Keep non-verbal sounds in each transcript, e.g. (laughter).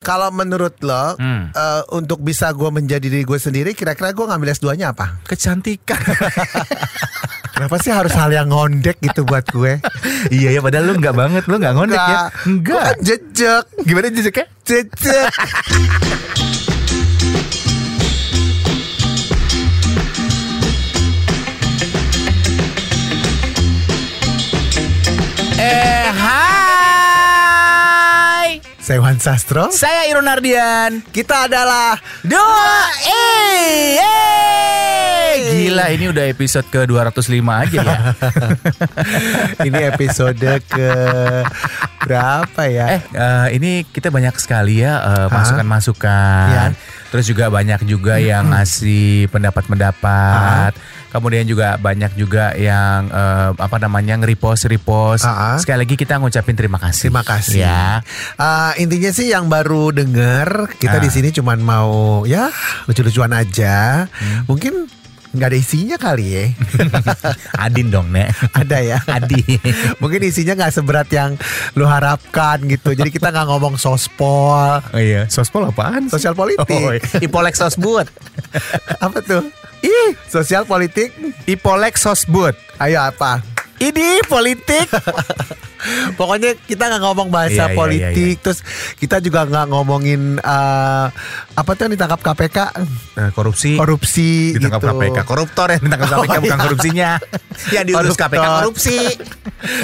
Kalau menurut lo, Hmm. eh, untuk bisa gue menjadi diri gue sendiri, kira-kira gue ngambil S2-nya apa? Kecantikan. (laughs) Kenapa sih harus hal yang ngondek gitu buat gue? iya ya padahal lu enggak banget, lu enggak ngondek ya. Gue Enggak. kan jejak. Gimana jejaknya? Jejak. Eh, hai. Saya Wan Sastro. Saya Irun Ardian. Kita adalah Dua eh, eh. Gila ini udah episode ke 205 aja ya. (laughs) ini episode ke berapa ya? eh, eh, ini kita banyak sekali ya eh, masukan-masukan. Iya. Terus juga banyak juga yang ngasih pendapat-pendapat. Kemudian juga banyak juga yang eh, apa namanya nge-repost repost. Ah. Sekali lagi kita ngucapin terima kasih. Terima kasih. Ya. Eh, intinya sih yang baru denger kita Ah. di sini cuman mau ya lucu-lucuan aja. Hmm. Mungkin nggak ada isinya kali ya. (laughs) Adin dong, Nek. ada ya. (laughs) Adi. (laughs) Mungkin isinya nggak seberat yang lu harapkan gitu. Jadi kita nggak ngomong sospol, Oh iya, sospol apaan? sosial politik. Oh, iya. Ipolek sosbud. Apa tuh? Ih, sosial politik. Ipolek sosbud. Ayo apa? Ini politik. (laughs) Pokoknya kita nggak ngomong bahasa Iya, iya, politik, terus kita juga nggak ngomongin eh, apa tuh yang ditangkap KPK Eh, korupsi. korupsi ditangkap gitu. KPK. Koruptor yang ditangkap (laughs) Oh, KPK bukan iya. korupsinya. yang diurus Koruptor. KPK korupsi.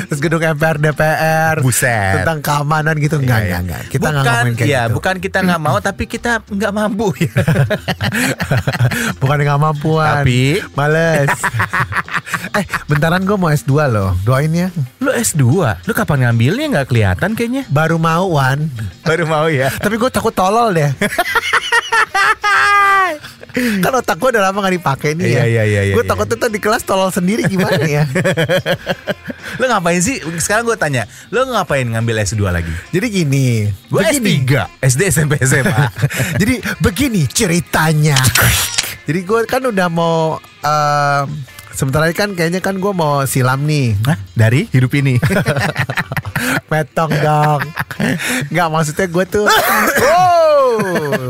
Terus gedung MPR DPR Buset. tentang keamanan gitu enggak Iya, iya. enggak enggak. Kita nggak bukan, ngomongin kayak ya, gitu. bukan kita nggak mau, tapi kita nggak mampu ya. (laughs) bukan nggak mampuan. Tapi- males. eh, bentaran gue mau S2 loh. Doain ya. Lu S2, lu kapan ngambilnya nggak kelihatan kayaknya. Baru mau Wan. Baru mau ya. (laughs) Tapi gue takut tolol deh. (laughs) kan otak gue udah lama gak dipakai nih ya. Iya, iya, iya, iya, gue iya. takut tuh di kelas tolol sendiri gimana ya. (laughs) Lu ngapain sih? Sekarang gue tanya, lu ngapain ngambil S2 lagi? Jadi gini. Gue begini. S3, SD, SMP, SMA. Jadi begini ceritanya. Jadi gue kan udah mau eh, sebentar lagi kan kayaknya kan gue mau silam nih. Hah? Dari hidup ini. (laughs) Metong dong. Nggak maksudnya gue tuh. oh.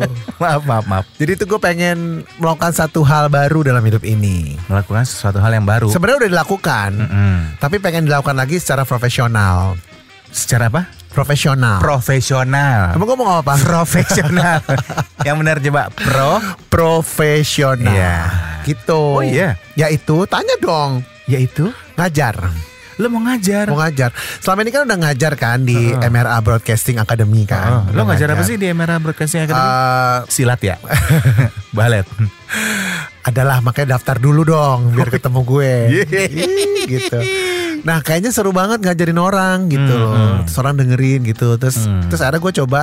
(laughs) maaf, maaf, maaf. Jadi tuh gue pengen melakukan satu hal baru dalam hidup ini. Melakukan sesuatu hal yang baru. Sebenarnya udah dilakukan, Mm-mm. tapi pengen dilakukan lagi secara profesional. Secara apa? Profesional. Profesional. Kamu ngomong apa? Profesional. (laughs) yang benar coba. Pro. Profesional. Iya. Gitu. Oh, iya. Ya itu, tanya dong. Yaitu. Ngajar. Lu mau ngajar. Mau ngajar. Selama ini kan udah ngajar kan di Heeh. MRA Broadcasting Academy Oh, kan. lo Udah ngajar apa sih di MRA Broadcasting Academy? Eh, Silat ya? (laughs) Balet. adalah makanya daftar dulu dong biar ketemu gue. Yeay. Ih, gitu. Nah, kayaknya seru banget ngajarin orang gitu Hmm, loh. hmm. Terus orang dengerin gitu. Terus Hmm. terus akhirnya gue coba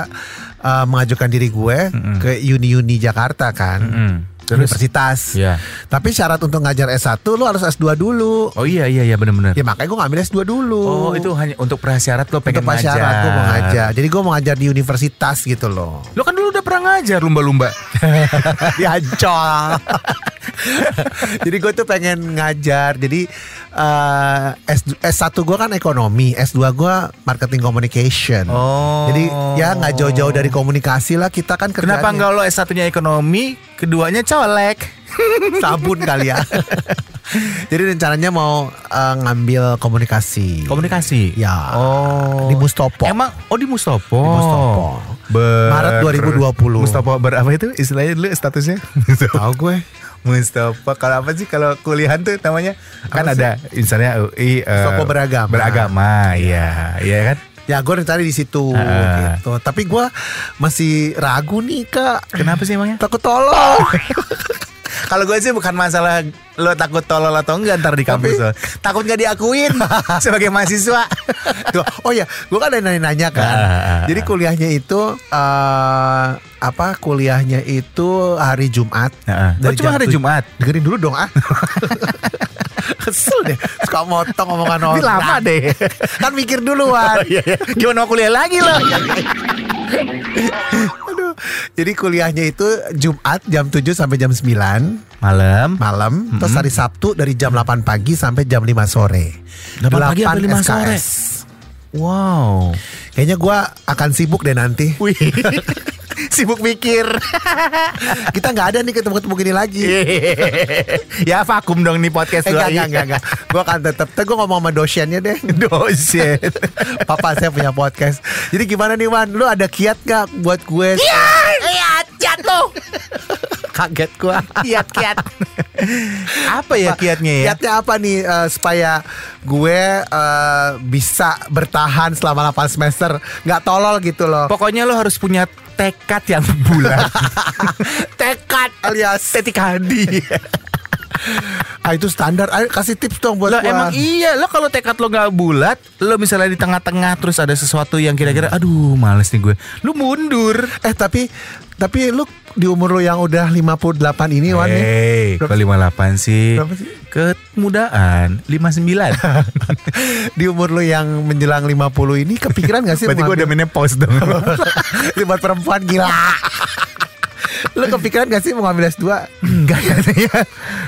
eh, mengajukan diri gue Hmm. ke Uni-Uni Jakarta kan. Mm-mm. Terus? Universitas. Ya. Tapi syarat untuk ngajar S1 lu harus S2 dulu. Oh iya iya iya benar-benar. Ya makanya gue ngambil S2 dulu. Oh itu hanya untuk prasyarat lo pengen Untuk ngajar. syarat gue mau ngajar. Jadi gue mau ngajar di universitas gitu loh. Lo kan dulu udah pernah ngajar lumba-lumba. (laughs) di Ancol. (laughs) (laughs) jadi gue tuh pengen ngajar. Jadi eh, S, S1 gue kan ekonomi, S2 gue marketing communication. Oh. Jadi ya nggak jauh-jauh dari komunikasi lah kita kan kerjanya Kenapa enggak lo S1-nya ekonomi, keduanya colek? (laughs) sabun kali ya. (laughs) Jadi rencananya mau eh, ngambil komunikasi. Komunikasi. Ya. Oh. Di Mustopo. Emang oh di Mustopo. Di Mustopo. Ber... Maret 2020. Mustopo ber apa itu istilahnya dulu statusnya? Tahu gue. Mustopo kalau apa sih kalau kuliahan tuh namanya kan Apa sih? ada misalnya UI eh, Mustopo beragama. beragama ya iya kan Ya gue rencana di situ Ah. gitu. Tapi gue masih ragu nih kak. kenapa sih emangnya Takut tolong. (laughs) kalau gue sih bukan masalah lo takut tolol atau enggak ntar di kampus lo takut gak diakuin (laughs) sebagai mahasiswa Tuh, oh ya, gue kan ada nanya-nanya kan. Ah, ah, ah. Jadi kuliahnya itu eh apa? Kuliahnya itu hari Jumat. Heeh. Dari Oh, cuma hari Jumat? Dengerin dulu dong ah. (laughs) Kesel deh, suka motong omongan orang. Ini lama deh. Kan mikir duluan. (laughs) Iya, iya. gimana mau kuliah lagi lo Aduh. Jadi kuliahnya itu Jumat jam 7 sampai jam 9 malam malam, terus hari Sabtu dari jam 8 pagi sampai jam 5 sore. 8 pagi sampai 5 sore? SKS. wow Kayaknya gua akan sibuk deh nanti. (laughs) (laughs) Sibuk mikir. (laughs) Kita nggak ada nih ketemu-ketemu gini lagi. (laughs) ya vakum dong nih podcast Eh, lagi. enggak, enggak, enggak. Gue akan tetap, gue ngomong sama dosennya deh. Dosen. Papa saya punya podcast. Jadi gimana nih Wan? Lu ada kiat gak buat gue? Iya, jatuh. Kaget gue. Kiat-kiat. Apa ya kiatnya ya? Kiatnya apa nih eh, supaya gue eh, bisa bertahan selama 8 semester nggak tolol gitu loh. Pokoknya lo harus punya tekad yang bulat. (laughs) Tekad alias Tetikadi. (laughs) ah, itu standar. Ayo kasih tips dong buat Lo emang iya lo kalau tekad lo nggak bulat, lo misalnya di tengah-tengah terus ada sesuatu yang kira-kira aduh males nih gue. Lu mundur. Eh tapi tapi lu di umur lu yang udah 58 ini Wan. Hei, kok 58 sih? Berapa sih? Kemudaan 59 (laughs) Di umur lu yang menjelang 50 ini kepikiran gak sih Berarti gue udah menopause dong (laughs) buat perempuan gila. Lu kepikiran gak sih mau ngambil S2? Enggak ya.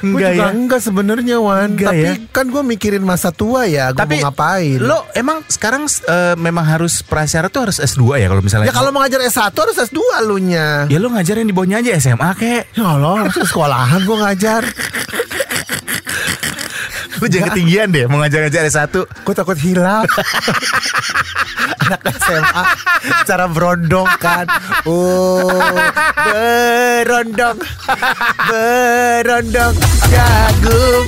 Enggak juga ya. enggak sebenarnya Wan. Enggak Tapi ya. kan gue mikirin masa tua ya Gue Tapi mau ngapain? Lo emang sekarang eh, memang harus prasyarat tuh harus S2 ya kalau misalnya? Ya kalau mau ngajar S1 harus S2 lu nya Ya lo ngajarin di bawahnya aja SMA kek. Ya Allah harus sekolahan gue ngajar. Lu jangan ketinggian deh mau ngajar-ngajar S1 Gue takut hilang (laughs) Anak SMA Cara berondong kan? Oh Berondong. Berondong. Jagung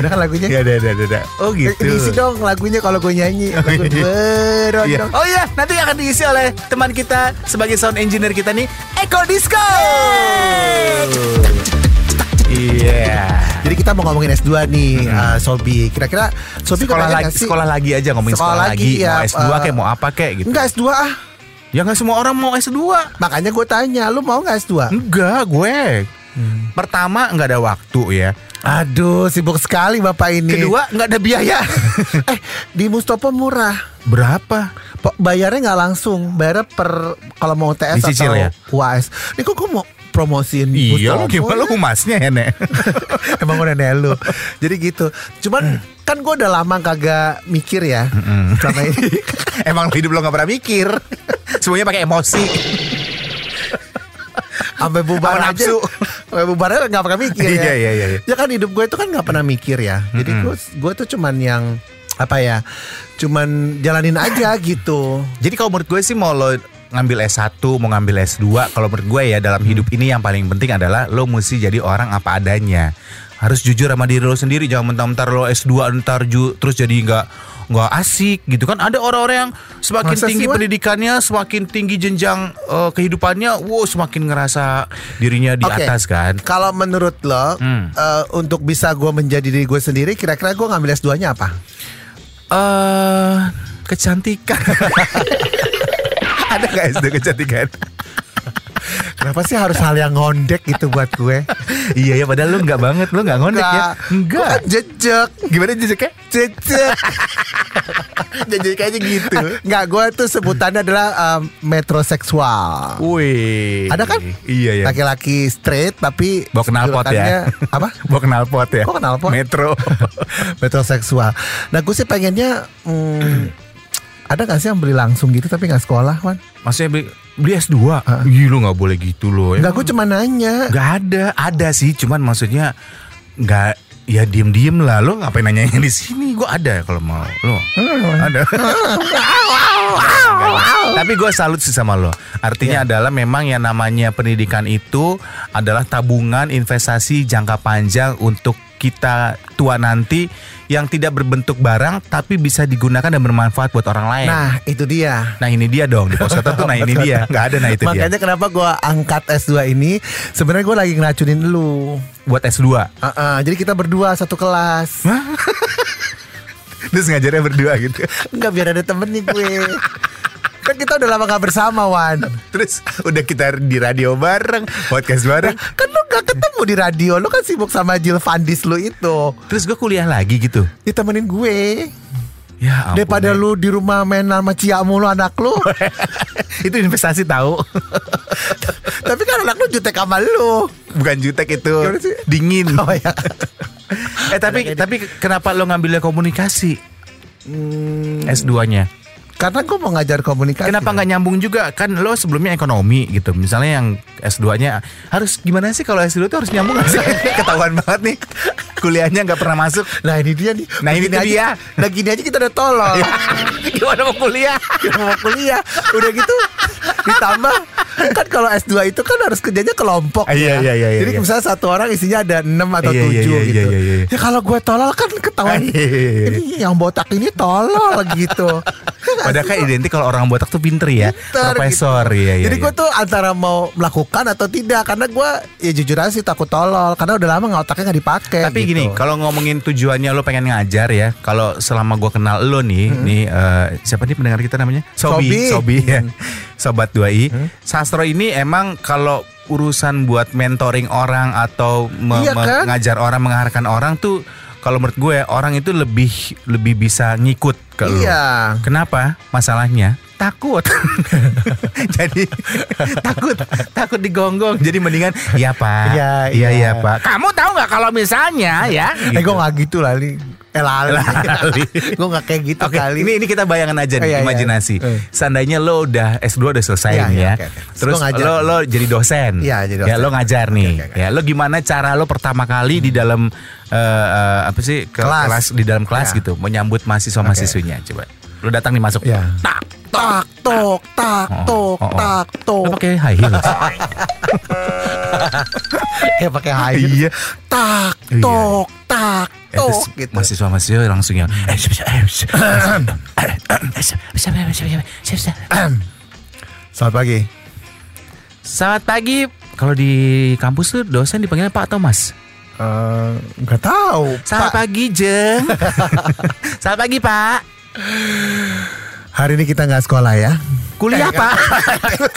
Udah kan lagunya? Ya udah udah udah Oh gitu. Diisi dong lagunya kalau gue nyanyi. Lagu Iya. Berondong. Oh iya, nanti akan diisi oleh teman kita sebagai sound engineer kita nih, Eko Disco. Iya. Jadi kita mau ngomongin S2 nih uh, Sobi Kira-kira Sobi Sekolah lagi, nggak sih? sekolah lagi aja ngomongin Sekolah sekolah, lagi, ya, mau S2 eh, kayak mau apa kayak gitu. Enggak S2 ah Ya nggak semua orang mau S2. Makanya gue tanya Lu mau gak S2? Enggak, gue. Pertama nggak ada waktu ya. Aduh sibuk sekali bapak ini Kedua nggak ada biaya. (laughs) Eh di Mustopo murah Berapa? Bayarnya nggak langsung Bayarnya per Kalau mau TS Dicicil atau ya? UAS Ini kok gue mau promosiin Iya, Mustopo gimana lu ya? humasnya ya, Nek? (laughs) Emang udah nenek lu (laughs) Jadi gitu Cuman kan gue udah lama kagak mikir ya Selama ini (laughs) Emang hidup lo nggak pernah mikir. Semuanya pakai emosi. Sampai bubar aja. Sampai bubar aja gak pernah mikir ya Iya, iya, iya, iya. Ya kan hidup gue itu kan gak pernah mikir ya Jadi gue gue tuh cuman yang Apa ya Cuman jalanin aja gitu Jadi kalau menurut gue sih mau lo ngambil S1, mau ngambil S2, kalau menurut gue ya dalam hidup ini yang paling penting adalah lo mesti jadi orang apa adanya. Harus jujur sama diri lo sendiri, jangan mentang-mentang lo S2 ntar ju, terus jadi nggak nggak asik gitu kan. Ada orang-orang yang semakin Masa tinggi Wan? pendidikannya, semakin tinggi jenjang eh, kehidupannya, wow semakin ngerasa dirinya di Oke. atas kan. Kalau menurut lo Hmm. eh, Untuk bisa gue menjadi diri gue sendiri Kira-kira gue ngambil S2 nya apa? Eh kecantikan. (laughs) (laughs) Ada gak S2 kecantikan? Kenapa sih harus hal yang ngondek gitu buat gue? iya ya padahal lu nggak banget, lu nggak ngondek ya. Gue kan jejak Gimana jejaknya? Jejak Jadi kayaknya gitu. Nggak gue tuh sebutannya adalah um, metroseksual Wih. Ada kan? Iya ya. Laki-laki straight tapi Bawa knalpot ya. Apa? (laughs) Bawa knalpot ya. Kok knalpot? Metro. (laughs) metroseksual Nah gue sih pengennya hmm, Ada gak sih yang beli langsung gitu tapi gak sekolah Wan? Maksudnya beli, beli S2? Ih lu gak boleh gitu loh. Enggak gue cuma nanya Gak ada. Ada sih cuman maksudnya nggak ya diem-diem lah lo ngapain nanyanya di sini gue ada kalau mau lo ada (laughs) tapi gue salut sih sama lo. Artinya adalah memang yang namanya pendidikan itu adalah tabungan investasi jangka panjang untuk kita tua nanti yang tidak berbentuk barang tapi bisa digunakan dan bermanfaat buat orang lain. Nah, Nah itu dia. Ini dia dong. Di pos kota tuh. Nah ini (laughs) dia, nggak ada nah itu dia. Makanya kenapa gue angkat S2 ini? Sebenarnya gue lagi ngeracunin lu. Buat S2 Uh-uh, Jadi kita berdua satu kelas (laughs) Terus ngajarnya berdua gitu. Enggak biar ada temen nih gue Kan kita udah lama gak bersama Wan Terus udah kita di radio bareng, podcast bareng. Kan lu gak ketemu di radio Lu kan sibuk sama Jill Vandis lu itu Terus gue kuliah lagi gitu. Ditemenin gue Ya ampun. Daripada Nek. lu di rumah main sama Cia mulu anak lu (laughs) itu investasi tahu. Tapi kan anak lu jutek sama lu Bukan jutek itu. Dingin. Oh ya (laughs) eh tapi tapi kenapa lo ngambilnya komunikasi? Hmm, S2-nya? Karena gue mau ngajar komunikasi. Kenapa nggak nyambung juga? Kan lo sebelumnya ekonomi gitu. Misalnya yang S2-nya harus gimana sih kalau S2 tuh harus nyambung nggak sih? (laughs) Ketahuan banget nih. Kuliahnya nggak pernah masuk. Nah ini dia nih. Nah, ini aja- dia. Nah gini aja kita udah tolol. (laughs) Gimana mau kuliah? Kita mau kuliah. Udah gitu ditambah kan kalau S2 itu kan harus kerjanya kelompok Iya, ya. iya, iya, iya, Jadi iya. misalnya satu orang isinya ada 6 atau Iya, 7 iya, iya, gitu. iya, iya, iya. Ya kalau gue tolol kan ketahuan. (laughs) Iya, iya, iya. Ini yang botak ini tolol gitu. Ya (laughs) Padahal kan identik kalau orang botak tuh pinter ya. Pinter Profesor gitu. iya iya. Jadi iya. gue tuh antara mau melakukan atau tidak karena gue ya jujur aja sih takut tolol karena udah lama nggak otaknya nggak dipakai. Tapi gitu. gini, kalau ngomongin tujuannya lo pengen ngajar ya, kalau selama gue kenal lo nih, nih eh, siapa nih pendengar kita namanya? Sobi, Sobi. Sobi ya, sobat 2i. Hmm. Sastro ini emang kalau urusan buat mentoring orang atau me- Iya kan? mengajar orang, mengarahkan orang tuh, kalau menurut gue orang itu lebih lebih bisa ngikut ke. Iya. Kenapa? Masalahnya takut. (laughs) Jadi takut, takut digonggong. Jadi mendingan iya Pak. Iya, iya, iya. iya Pak. Kamu tahu nggak kalau misalnya ya? Eh gue nggak gitu lah li. Eh lali. (laughs) gue nggak kayak gitu Oke, kali. ini ini kita bayangan aja nih, Iya, iya. imajinasi. Eh. Seandainya lo udah S2 udah selesai Iya, nih iya, ya. oke, oke. Terus Lo ngajar. lo lo jadi dosen. Iya, jadi Ya dosen. lo ngajar nih. Oke, oke, oke. Ya, lo gimana cara lo pertama kali di dalam eh, eh, apa sih ke Kelas. kelas. di dalam kelas Ya. gitu menyambut mahasiswa-mahasiswinya coba. Lo datang nih masuk. Ya. Tak. tak tok tak Oh, tok oh, oh. tak tok. Pakai high heels. Eh (laughs) pakai high heel. Iya. Tak Iya. tok tak Eh, tok gitu. mahasiswa-mahasiswa langsung yang eh, eh, eh, eh. Selamat pagi. Selamat pagi. Kalau di kampus tuh dosen dipanggilnya Pak atau Mas? Eh, nggak tahu. Selamat Pak. pagi Jeng. (laughs) Selamat pagi Pak. Hari ini kita nggak sekolah ya. Kuliah Eh, Pak.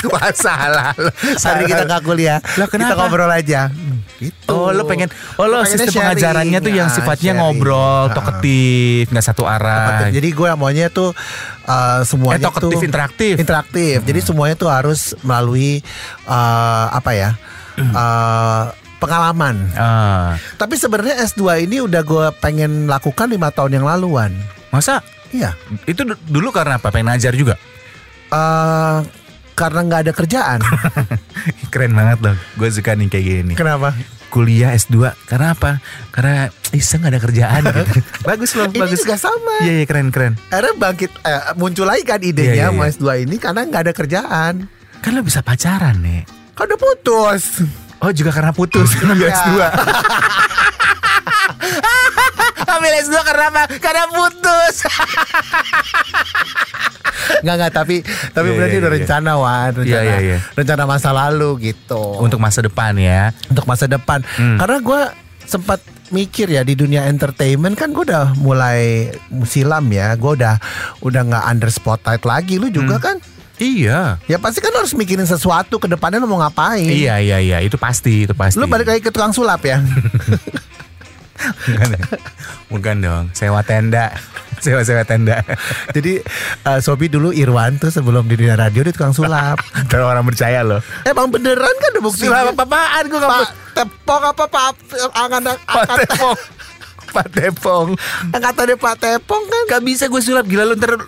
Masalah. (laughs) Hari ini kita nggak kuliah. Kita kenapa? ngobrol aja. Hmm, Gitu. Oh lo pengen Oh lo sistem sharing. pengajarannya tuh yang Ah, sifatnya sharing. ngobrol Ah. Toketif Nggak satu arah Jadi gue maunya tuh uh, semuanya Eh, toketif tuh interaktif. interaktif. Jadi semuanya tuh harus melalui uh, apa ya? Uh, pengalaman. Ah, Tapi sebenarnya S2 ini udah gue pengen lakukan lima tahun yang laluan. Masa Iya. Itu du- dulu karena apa? Pengen ngajar juga? Uh, karena nggak ada kerjaan. (laughs) Keren banget loh Gue suka nih kayak gini Kenapa? Kuliah S2 Karena apa? Karena iseng ada kerjaan (laughs) gitu Bagus loh Ini Bagus juga sama. Iya iya keren keren Akhirnya bangkit eh, muncul lagi kan Iya, idenya iya, iya. mau S2 ini karena nggak ada kerjaan. Kan lo bisa pacaran nih Kan udah putus. Oh juga karena putus (laughs) Ngambil Iya. S2 (laughs) Ambil S2 karena apa? Karena putus (laughs) Nggak nggak tapi tapi Iya, berarti iya, udah iya. rencana Wan, rencana Iya, iya, iya. rencana masa lalu gitu. Untuk masa depan ya untuk masa depan. Hmm. Karena gue sempat mikir ya di dunia entertainment kan gue udah mulai silam ya. Gue udah udah nggak under spotlight lagi. Lu juga Hmm. kan? Iya. Ya pasti kan harus mikirin sesuatu ke depannya lu mau ngapain. Iya iya iya. Itu pasti Itu pasti. Lu balik lagi ke tukang sulap ya. Bukan, Bukan dong. Sewa tenda. Sewa-sewa tenda. Jadi eh, Sobi dulu Irwan tuh sebelum di dunia radio di tukang sulap. (laughs) Kalau orang percaya loh. Emang beneran kan ada bukti. Sulap apa-apaan Gue Pak Tepong apa Pak angkatan Pak angkatan Tepong. (laughs) Pak Tepong. Angkatannya Pak Tepong kan. Gak bisa gue sulap. Gila lu ntar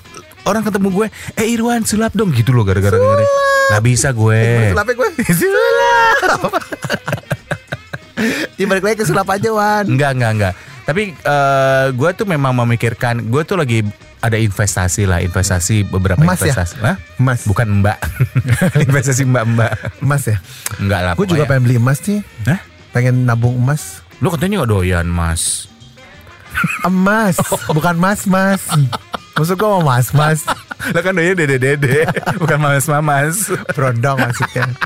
Orang ketemu gue Eh Irwan sulap dong Gitu loh gara-gara dengerin Gak bisa gue (laughs) Sulapnya gue. (laughs) Sulap. Ya balik lagi ke sulap aja Wan. Enggak enggak enggak Tapi eh, gue tuh memang memikirkan Gue tuh lagi ada investasi lah Investasi beberapa Emas ya? investasi Hah? Emas. Bukan mbak (laughs) Investasi mbak-mbak Emas ya. Enggak lah Gue juga pengen beli emas nih. Hah? Pengen nabung emas. Lu katanya gak doyan mas Emas, bukan mas mas. Maksud gue mau mas mas. (laughs) Lah kan doyan dede-dede (laughs) Bukan mamas-mamas Berondong maksudnya. (laughs)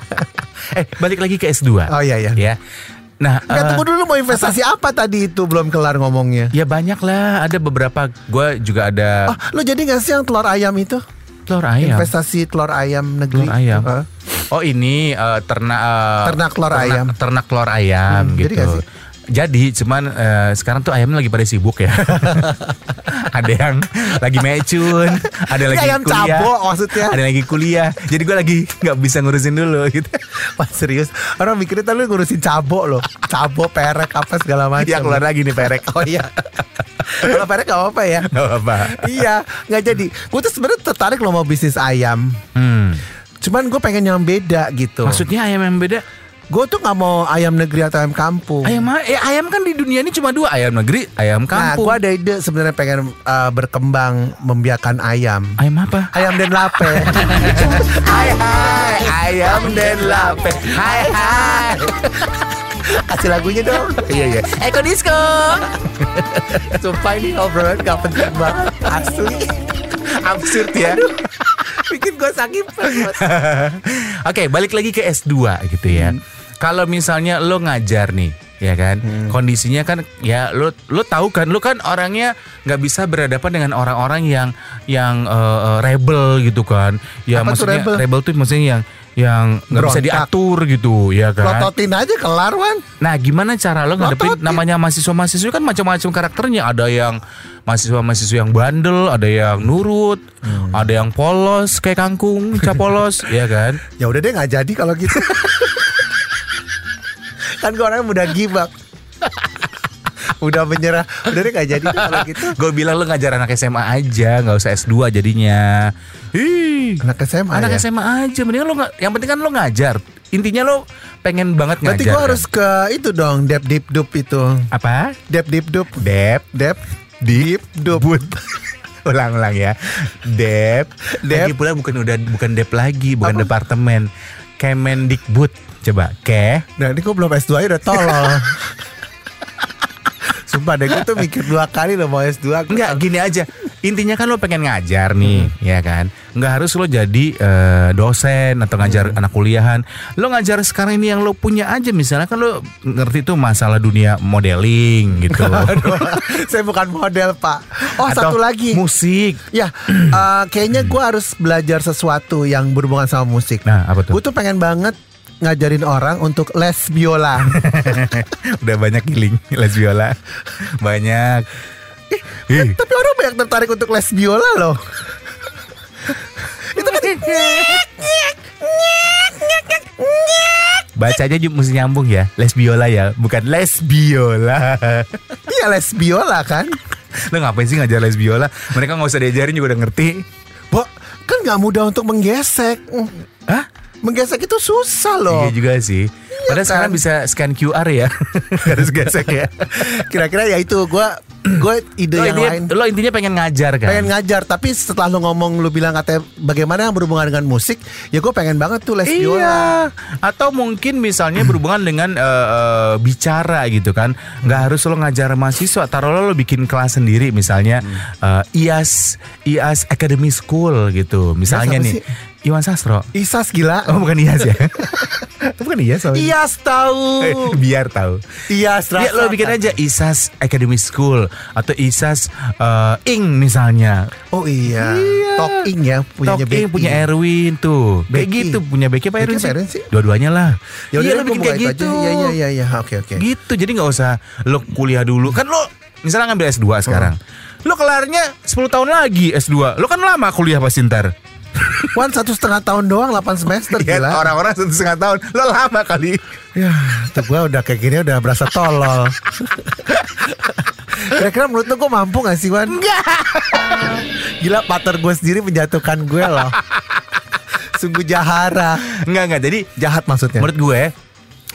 Eh balik lagi ke S2 Oh iya iya. Ya Nah Nggak, eh, tunggu dulu mau investasi apa? tadi itu belum kelar ngomongnya. Ya banyak lah Ada beberapa Gue juga ada Oh, lo jadi gak sih yang telur ayam itu? Telur ayam Investasi telur ayam negeri. Telur ayam. Heeh. Oh ini eh, ternak eh, Ternak telur ayam. Ternak telur ayam Hmm, jadi gitu. sih? Jadi, cuman eh, sekarang tuh ayamnya lagi pada sibuk ya. (laughs) ada yang lagi mecun, ada lagi ayam kuliah, cabo maksudnya. ada lagi kuliah. Jadi gue lagi nggak bisa ngurusin dulu gitu. (laughs) Wah serius Orang mikirnya tadi lu ngurusin cabo loh Cabo, perek, apa segala macam Ya keluar lagi nih perek. (laughs) Oh iya Kalau perek gak apa-apa ya Gak apa. Iya nggak jadi Gue tuh sebenarnya tertarik loh mau bisnis ayam Hmm. Cuman gue pengen yang beda gitu Maksudnya ayam yang beda? Gue tuh gak mau ayam negeri atau ayam kampung Ayam eh, ayam kan di dunia ini cuma dua, ayam negeri, ayam Nah kampung. gue ada ide sebenarnya pengen uh, berkembang Membiarkan ayam Ayam apa? Ayam dan lape (laughs) Hai hai, ayam dan lape. Hai hai. Kasih lagunya dong Iya iya. Eko disco. (laughs) Sumpah ini obrolan gak penting banget Asli Absurd ya. Bikin gue sakit (laughs) Oke, balik lagi ke S2 gitu ya. Kalau misalnya lo ngajar nih, ya kan, kondisinya kan ya lo lo tahu kan, lo kan orangnya nggak bisa berhadapan dengan orang-orang yang yang eh, rebel gitu kan. Ya Apa tuh maksudnya rebel? tuh maksudnya yang yang nggak bisa diatur gitu, ya kan. Lototin aja kelar Wan Nah, gimana cara lo ngadepin Lototin. namanya mahasiswa-mahasiswa kan macam-macam karakternya. Ada yang mahasiswa-mahasiswa yang bandel, ada yang nurut, ada yang polos kayak kangkung, capolos, (laughs) ya kan? Ya udah deh nggak jadi kalau gitu. (laughs) kan gue orangnya mudah up. (laughs) udah menyerah. Udah deh nggak jadi kalau (laughs) gitu. Gue bilang lo ngajar anak SMA aja, nggak usah S2 jadinya. Hi. Anak SMA Anak ya. SMA aja, mendingan nggak. Yang penting kan lo ngajar. Intinya lo pengen banget ngajar. Berarti gue kan? harus ke itu dong, dep deep dup itu. apa? Dep deep dup. Dep, Dep deep dup. (laughs) ulang-ulang ya. Dep, Dep. Lagi pula bukan udah bukan Dep lagi, bukan Apa? departemen. Kemendikbud. Coba, ke Nah ini gue belum S2 aja udah tolol. (laughs) Sumpah deh gue tuh mikir dua kali loh mau S2 Enggak gini aja Intinya kan lo pengen ngajar nih Ya kan? Enggak harus lo jadi eh, dosen Atau ngajar anak kuliahan. Lo ngajar sekarang ini yang lo punya aja. Misalnya kan lo ngerti tuh masalah dunia modeling gitu (laughs) Aduh, Saya bukan model pak. Oh Atau satu lagi. Musik. Ya (clears throat) eh, kayaknya gue harus belajar sesuatu yang berhubungan sama musik. Nah apa tuh? Gue tuh pengen banget ngajarin orang untuk les biola. (laughs) Udah banyak giling Les biola. (laughs) Banyak Ih. Tapi orang banyak tertarik untuk les biola loh. Itu kan Baca aja mesti nyambung ya Les biola ya Bukan les biola iya les biola kan. Lo ngapain sih ngajar les biola Mereka nggak usah diajarin juga udah ngerti Bo, kan nggak mudah untuk menggesek. Hah? Menggesek itu susah loh. Iya juga sih. Padahal kan? sekarang bisa scan QR ya. (laughs) Harus gesek ya. Kira-kira ya itu gue gue ide Lo yang intinya, lain. lo intinya pengen ngajar kan? Pengen ngajar tapi setelah lu ngomong lu bilang katanya bagaimana yang berhubungan dengan musik ya gue pengen banget tuh les biola. Iya. Atau mungkin misalnya berhubungan dengan eh, eh, bicara gitu kan. Nggak harus lo ngajar mahasiswa. Taruh lo, lo bikin kelas sendiri misalnya Hmm. eh, IAS IAS Academy School gitu. Misalnya apa nih sih? Iwan Sastro. Isas gila. Oh bukan IAS ya? (laughs) bukan IAS soalnya. Iyas tahu. Biar tahu. Iyas Ya lo bikin aja ISAS Academy School atau ISAS eh, Ing misalnya. Oh iya. Talking ya punyanya Talk Ing punya Erwin tuh. Kayak gitu punya Becky apa Erwin sih? Sih? Dua-duanya lah. Ya udah iya lo gua bikin kayak itu gitu. Iya iya iya iya. Oke oke. Gitu. Jadi nggak usah lo kuliah dulu. Kan lo misalnya ngambil S2 sekarang. Lo kelarnya 10 tahun lagi S2. Lo kan lama kuliah pasti ntar. Wan satu setengah tahun doang 8 semester Ya, gila. orang-orang satu setengah tahun. Lo lama kali. Ya, tuh gue udah kayak gini udah berasa tolol. Kira-kira menurut lu gue mampu gak sih Wan? Enggak Gila partner gue sendiri menjatuhkan gue loh Sungguh jahara Enggak enggak. Jadi Jahat maksudnya Menurut gue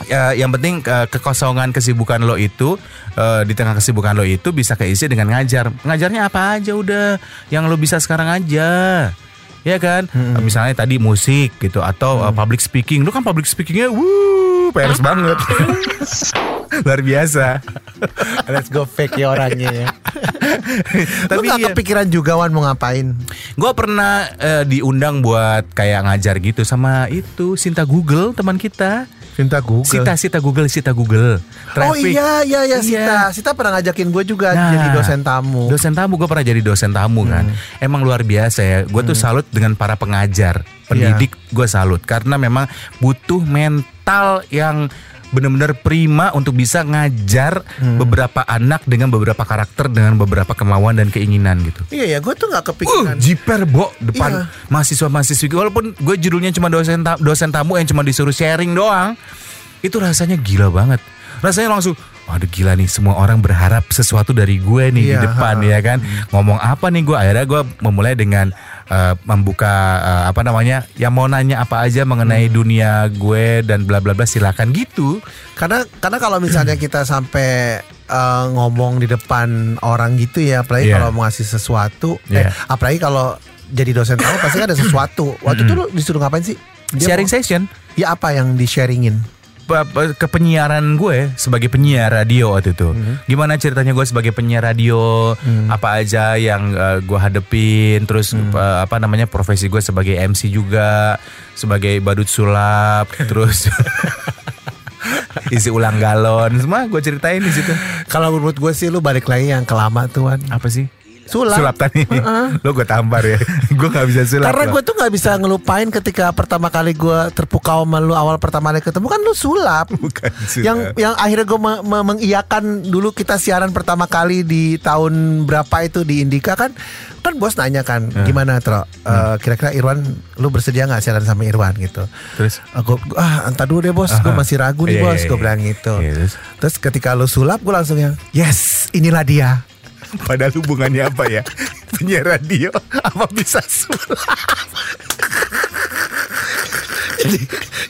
ya, yang penting eh, kekosongan kesibukan lo itu eh, di tengah kesibukan lo itu bisa keisi dengan ngajar. Ngajarnya apa aja udah yang lo bisa sekarang aja. Ya kan? Misalnya tadi musik gitu atau eh, public speaking. Lo kan public speakingnya wuh, peres (laughs) banget. (laughs) Luar biasa. Let's go fake ya orangnya ya (laughs) Lu Tapi gak iya. kepikiran juga Wan mau ngapain? Gue pernah eh, diundang buat kayak ngajar gitu sama itu Sinta Google teman kita. Cinta Google Sita Sita Google Sita Google. Oh Traffic. iya iya iya Iya. Sita Sita pernah ngajakin gue juga Nah, jadi dosen tamu Dosen tamu gue pernah jadi dosen tamu kan. Emang luar biasa ya. Gue tuh salut dengan para pengajar, pendidik. Gue salut karena memang butuh mental yang benar-benar prima untuk bisa ngajar beberapa anak dengan beberapa karakter dengan beberapa kemauan dan keinginan gitu. Iya ya, gue tuh nggak Uh, kepikiran. jiper bo depan Iya. mahasiswa-mahasiswi walaupun gue judulnya cuma dosen ta- dosen tamu yang cuma disuruh sharing doang. Itu rasanya gila banget. Rasanya langsung Waduh gila nih semua orang berharap sesuatu dari gue nih di Iya, depan ha. ya kan ngomong apa nih gue akhirnya gue memulai dengan eh, membuka eh, apa namanya yang mau nanya apa aja mengenai Hmm. dunia gue dan bla bla bla silakan gitu Karena karena kalau misalnya kita sampai eh, ngomong di depan orang gitu ya, apalagi Iya. kalau mau ngasih sesuatu, eh, Iya. apalagi kalau jadi dosen tamu pasti kan ada sesuatu. Waktu itu lu disuruh ngapain sih? Dia sharing mau- session Ya apa yang di sharingin? Ke penyiaran gue sebagai penyiar radio waktu itu. Gimana ceritanya gue sebagai penyiar radio, apa aja yang eh, gue hadepin, terus eh, apa namanya profesi gue sebagai MC juga, sebagai badut sulap, (laughs) terus isi ulang galon, semua gue ceritain di situ. Kalau menurut gue sih lu balik lagi yang kelama tuan. Apa sih? Sulap. Sulap tadi. Lo gue tampar ya. (laughs) gue nggak bisa sulap. Karena loh. gue tuh nggak bisa ngelupain ketika pertama kali gue terpukau sama lu awal pertama kali ketemu kan lu sulap. (laughs) bukan sulap. yang yang akhirnya gue me- me- mengiyakan dulu kita siaran pertama kali di tahun berapa itu di Indika kan kan bos nanya kan gimana Tro Eh, kira-kira Irwan lu bersedia nggak siaran sama Irwan gitu Terus? aku ah entar dulu deh bos gue masih ragu nih Iya, bos iya, gue iya. bilang gitu Iya, terus? terus ketika lu sulap gue langsung yang yes inilah dia Padahal hubungannya apa ya? Penyiar radio apa bisa sulap? jadi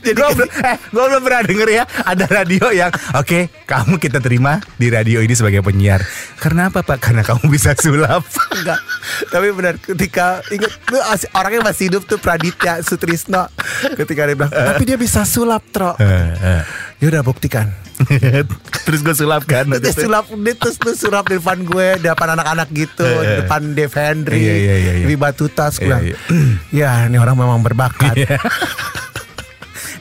jadi gue belum, eh, belum pernah denger ya ada radio yang oke kamu kita terima di radio ini sebagai penyiar. Karena apa pak? Karena kamu bisa sulap. Enggak. Tapi benar ketika Ingat Orangnya masih hidup tuh Praditya Sutrisno. Ketika dia bilang Tapi dia bisa sulap Tro. Ya udah buktikan (laughs) terus gue sulap kan itu. sulap Dia terus lu sulap di depan gue Di depan anak-anak gitu Eh, eh. Di depan Dev Hendry Iya, iya, iya, iya. Wi Batuta Terus gue Iya, bilang, iya. (clears throat) Ya ini orang memang berbakat (laughs)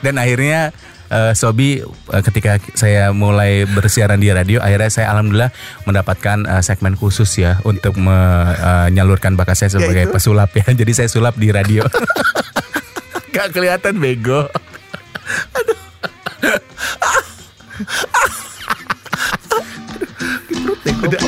dan akhirnya eh, Sobi eh, ketika saya mulai bersiaran di radio akhirnya saya alhamdulillah mendapatkan eh, segmen khusus ya untuk menyalurkan bakat saya sebagai Yaitu? pesulap ya (laughs) jadi saya sulap di radio (laughs) Gak kelihatan bego Perut deh, (laughs) gue.